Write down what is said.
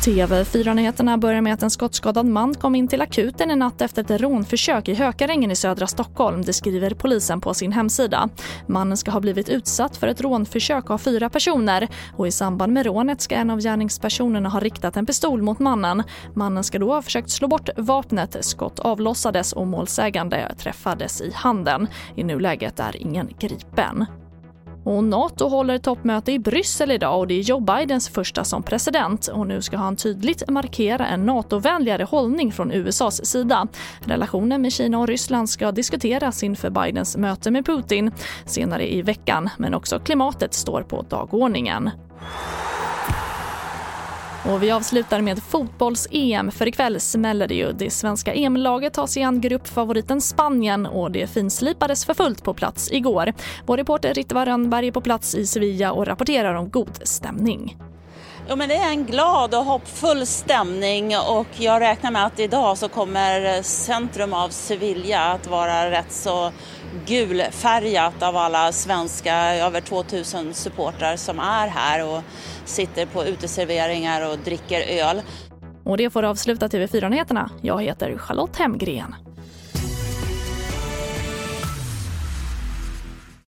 TV4-nyheterna börjar med att en skottskadad man kom in till akuten i natt efter ett rånförsök i Hökarängen i södra Stockholm. Det skriver polisen på sin hemsida. Mannen ska ha blivit utsatt för ett rånförsök av fyra personer och i samband med rånet ska en av gärningspersonerna ha riktat en pistol mot mannen. Mannen ska då ha försökt slå bort vapnet. Skott avlossades och målsägande träffades i handen. I nuläget är ingen gripen. Och Nato håller toppmöte i Bryssel idag och det är Joe Bidens första som president. Och nu ska han tydligt markera en NATO-vänligare hållning från USAs sida. Relationen med Kina och Ryssland ska diskuteras inför Bidens möte med Putin senare i veckan. Men också klimatet står på dagordningen. Och vi avslutar med fotbolls-EM, för ikväll smäller det ju. Det svenska EM-laget tar sig an gruppfavoriten Spanien och det finslipades för fullt på plats igår. Vår reporter Ritva Rönnberg är på plats i Sevilla och rapporterar om god stämning. Jo, men det är en glad och hoppfull stämning och jag räknar med att idag så kommer centrum av Sevilla att vara rätt så gulfärgat av alla svenska över 2000 supportrar som är här och sitter på uteserveringar och dricker öl. Och det får avsluta TV4-nyheterna. Jag heter Charlotte Hemgren.